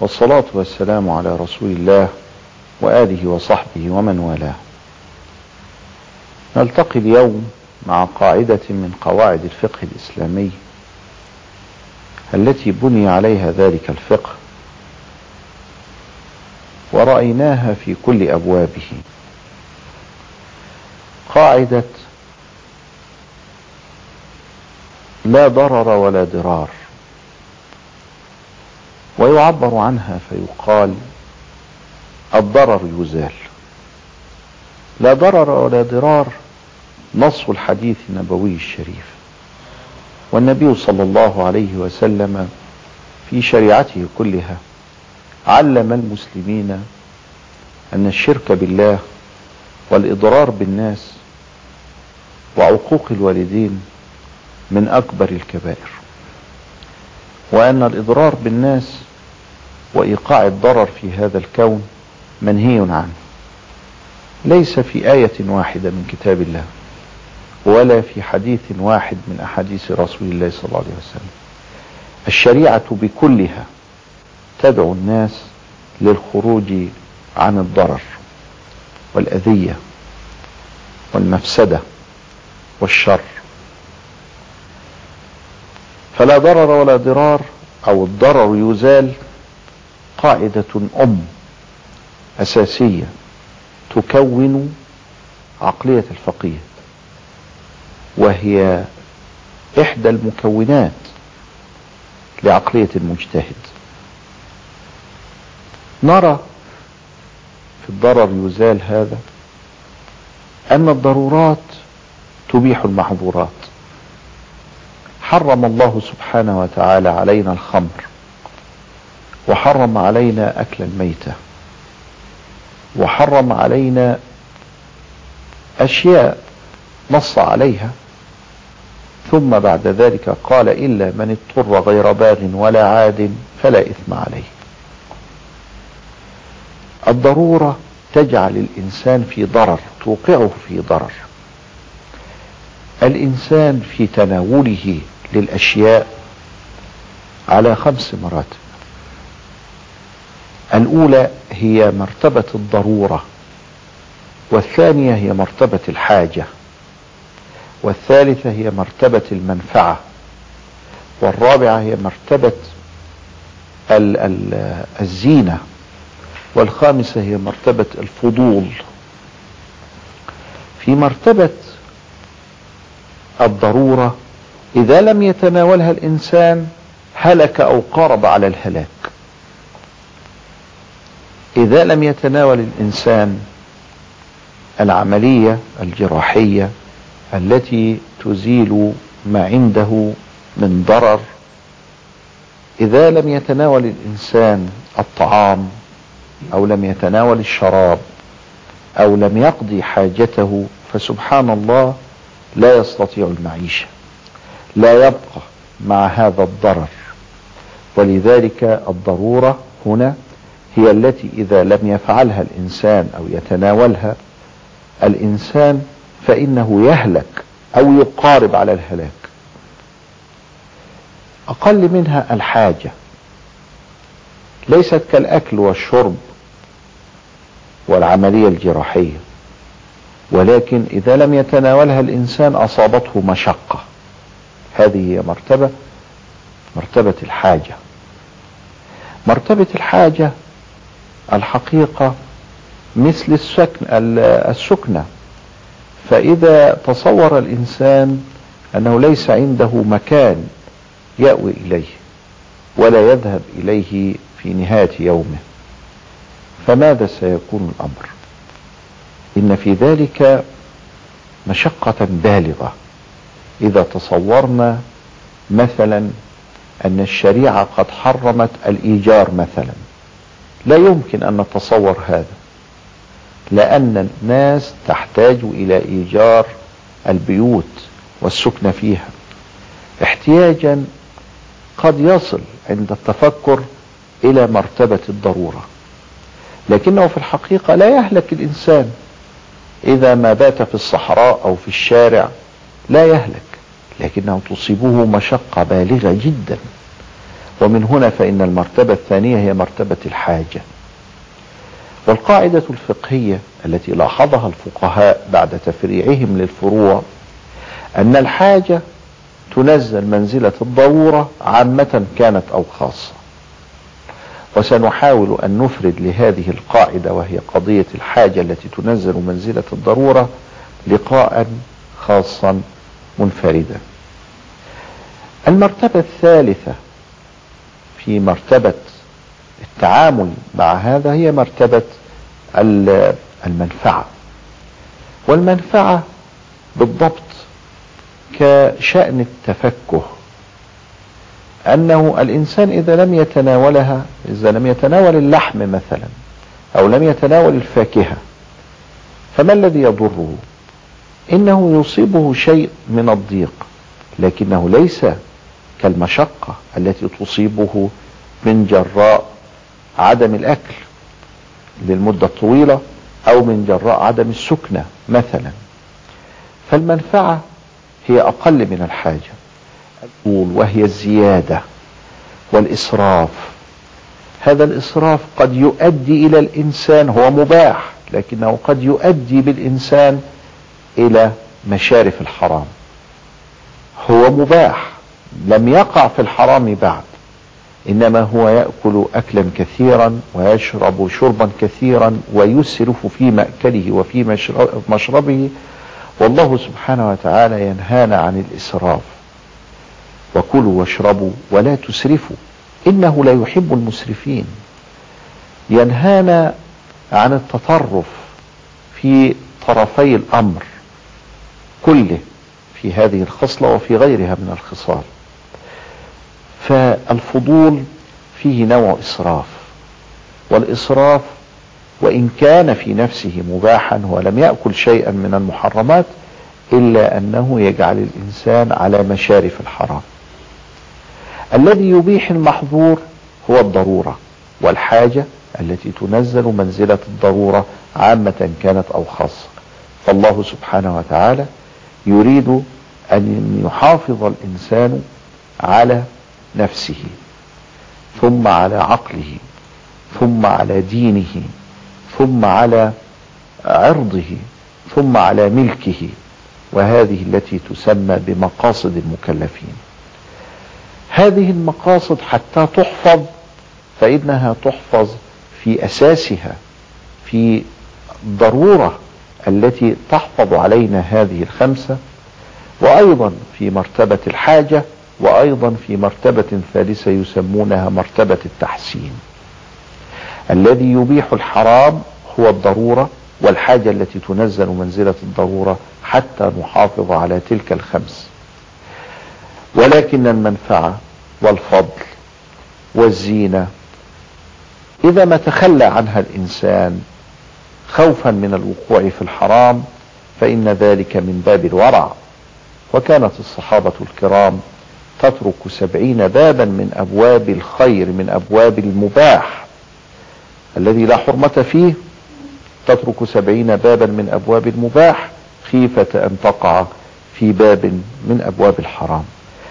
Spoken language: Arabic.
والصلاة والسلام على رسول الله وآله وصحبه ومن والاه. نلتقي اليوم مع قاعدة من قواعد الفقه الإسلامي التي بني عليها ذلك الفقه ورأيناها في كل أبوابه. قاعدة لا ضرر ولا ضرار. ويعبر عنها فيقال الضرر يزال. لا ضرر ولا ضرار نص الحديث النبوي الشريف. والنبي صلى الله عليه وسلم في شريعته كلها علم المسلمين أن الشرك بالله والإضرار بالناس وعقوق الوالدين من أكبر الكبائر. وأن الإضرار بالناس وإيقاع الضرر في هذا الكون منهي عنه. ليس في آية واحدة من كتاب الله ولا في حديث واحد من أحاديث رسول الله صلى الله عليه وسلم. الشريعة بكلها تدعو الناس للخروج عن الضرر والأذية والمفسدة والشر. فلا ضرر ولا ضرار أو الضرر يزال قاعدة أم أساسية تكون عقلية الفقيه وهي إحدى المكونات لعقلية المجتهد. نرى في الضرر يزال هذا أن الضرورات تبيح المحظورات. حرم الله سبحانه وتعالى علينا الخمر. وحرم علينا أكل الميتة. وحرم علينا أشياء نص عليها. ثم بعد ذلك قال إلا من اضطر غير باغ ولا عاد فلا إثم عليه. الضرورة تجعل الإنسان في ضرر توقعه في ضرر. الإنسان في تناوله للأشياء على خمس مراتب. الأولى هي مرتبة الضرورة والثانية هي مرتبة الحاجة والثالثة هي مرتبة المنفعة والرابعة هي مرتبة ال ال الزينة والخامسة هي مرتبة الفضول. في مرتبة الضرورة إذا لم يتناولها الإنسان هلك أو قارب على الهلاك. إذا لم يتناول الإنسان العملية الجراحية التي تزيل ما عنده من ضرر إذا لم يتناول الإنسان الطعام أو لم يتناول الشراب أو لم يقضي حاجته فسبحان الله لا يستطيع المعيشة لا يبقى مع هذا الضرر. ولذلك الضرورة هنا هي التي إذا لم يفعلها الإنسان أو يتناولها الإنسان فإنه يهلك أو يقارب على الهلاك. أقل منها الحاجة. ليست كالأكل والشرب والعملية الجراحية ولكن إذا لم يتناولها الإنسان أصابته مشقة. هذه هي مرتبة مرتبة الحاجة. مرتبة الحاجة الحقيقة مثل السكن السكنة. فإذا تصور الإنسان أنه ليس عنده مكان يأوي إليه ولا يذهب إليه في نهاية يومه فماذا سيكون الأمر؟ إن في ذلك مشقة بالغة. إذا تصورنا مثلا أن الشريعة قد حرمت الإيجار مثلا لا يمكن أن نتصور هذا لأن الناس تحتاج إلى إيجار البيوت والسكن فيها. احتياجا قد يصل عند التفكر إلى مرتبة الضرورة. لكنه في الحقيقة لا يهلك الإنسان. إذا ما بات في الصحراء أو في الشارع لا يهلك لكنه تصيبه مشقة بالغة جدا. ومن هنا فإن المرتبة الثانية هي مرتبة الحاجة. والقاعدة الفقهية التي لاحظها الفقهاء بعد تفريعهم للفروع أن الحاجة تنزل منزلة الضرورة عامة كانت أو خاصة. وسنحاول أن نفرد لهذه القاعدة وهي قضية الحاجة التي تنزل منزلة الضرورة لقاء خاصا منفردا. المرتبة الثالثة في مرتبة التعامل مع هذا هي مرتبة المنفعة. والمنفعة بالضبط كشأن التفكه أنه الإنسان إذا لم يتناولها إذا لم يتناول اللحم مثلا أو لم يتناول الفاكهة فما الذي يضره؟ إنه يصيبه شيء من الضيق لكنه ليس كالمشقة التي تصيبه من جراء عدم الأكل للمدة الطويلة أو من جراء عدم السكنة مثلا. فالمنفعة هي أقل من الحاجة. وهي الزيادة والإسراف. هذا الإسراف قد يؤدي إلى الإنسان هو مباح لكنه قد يؤدي بالإنسان إلى مشارف الحرام. هو مباح. لم يقع في الحرام بعد. إنما هو يأكل أكلا كثيرا ويشرب شربا كثيرا ويسرف في مأكله وفي مشربه. والله سبحانه وتعالى ينهانا عن الإسراف. وكلوا واشربوا ولا تسرفوا. إنه لا يحب المسرفين. ينهانا عن التطرف في طرفي الأمر كله في هذه الخصلة وفي غيرها من الخصال. فالفضول فيه نوع إسراف والإسراف وإن كان في نفسه مباحا ولم يأكل شيئا من المحرمات إلا أنه يجعل الإنسان على مشارف الحرام. الذي يبيح المحظور هو الضرورة والحاجة التي تنزل منزلة الضرورة عامة كانت أو خاصة. فالله سبحانه وتعالى يريد أن يحافظ الإنسان على نفسه ثم على عقله ثم على دينه ثم على عرضه ثم على ملكه. وهذه التي تسمى بمقاصد المكلفين. هذه المقاصد حتى تحفظ فإنها تحفظ في أساسها في ضرورة التي تحفظ علينا هذه الخمسة وأيضا في مرتبة الحاجة وأيضا في مرتبة ثالثة يسمونها مرتبة التحسين. الذي يبيح الحرام هو الضرورة والحاجة التي تنزل منزلة الضرورة حتى نحافظ على تلك الخمس. ولكن المنفعة والفضل والزينة إذا ما تخلى عنها الإنسان خوفا من الوقوع في الحرام فإن ذلك من باب الورع. وكانت الصحابة الكرام تترك سبعين بابا من أبواب الخير من أبواب المباح. الذي لا حرمة فيه تترك سبعين بابا من أبواب المباح خيفة أن تقع في باب من أبواب الحرام.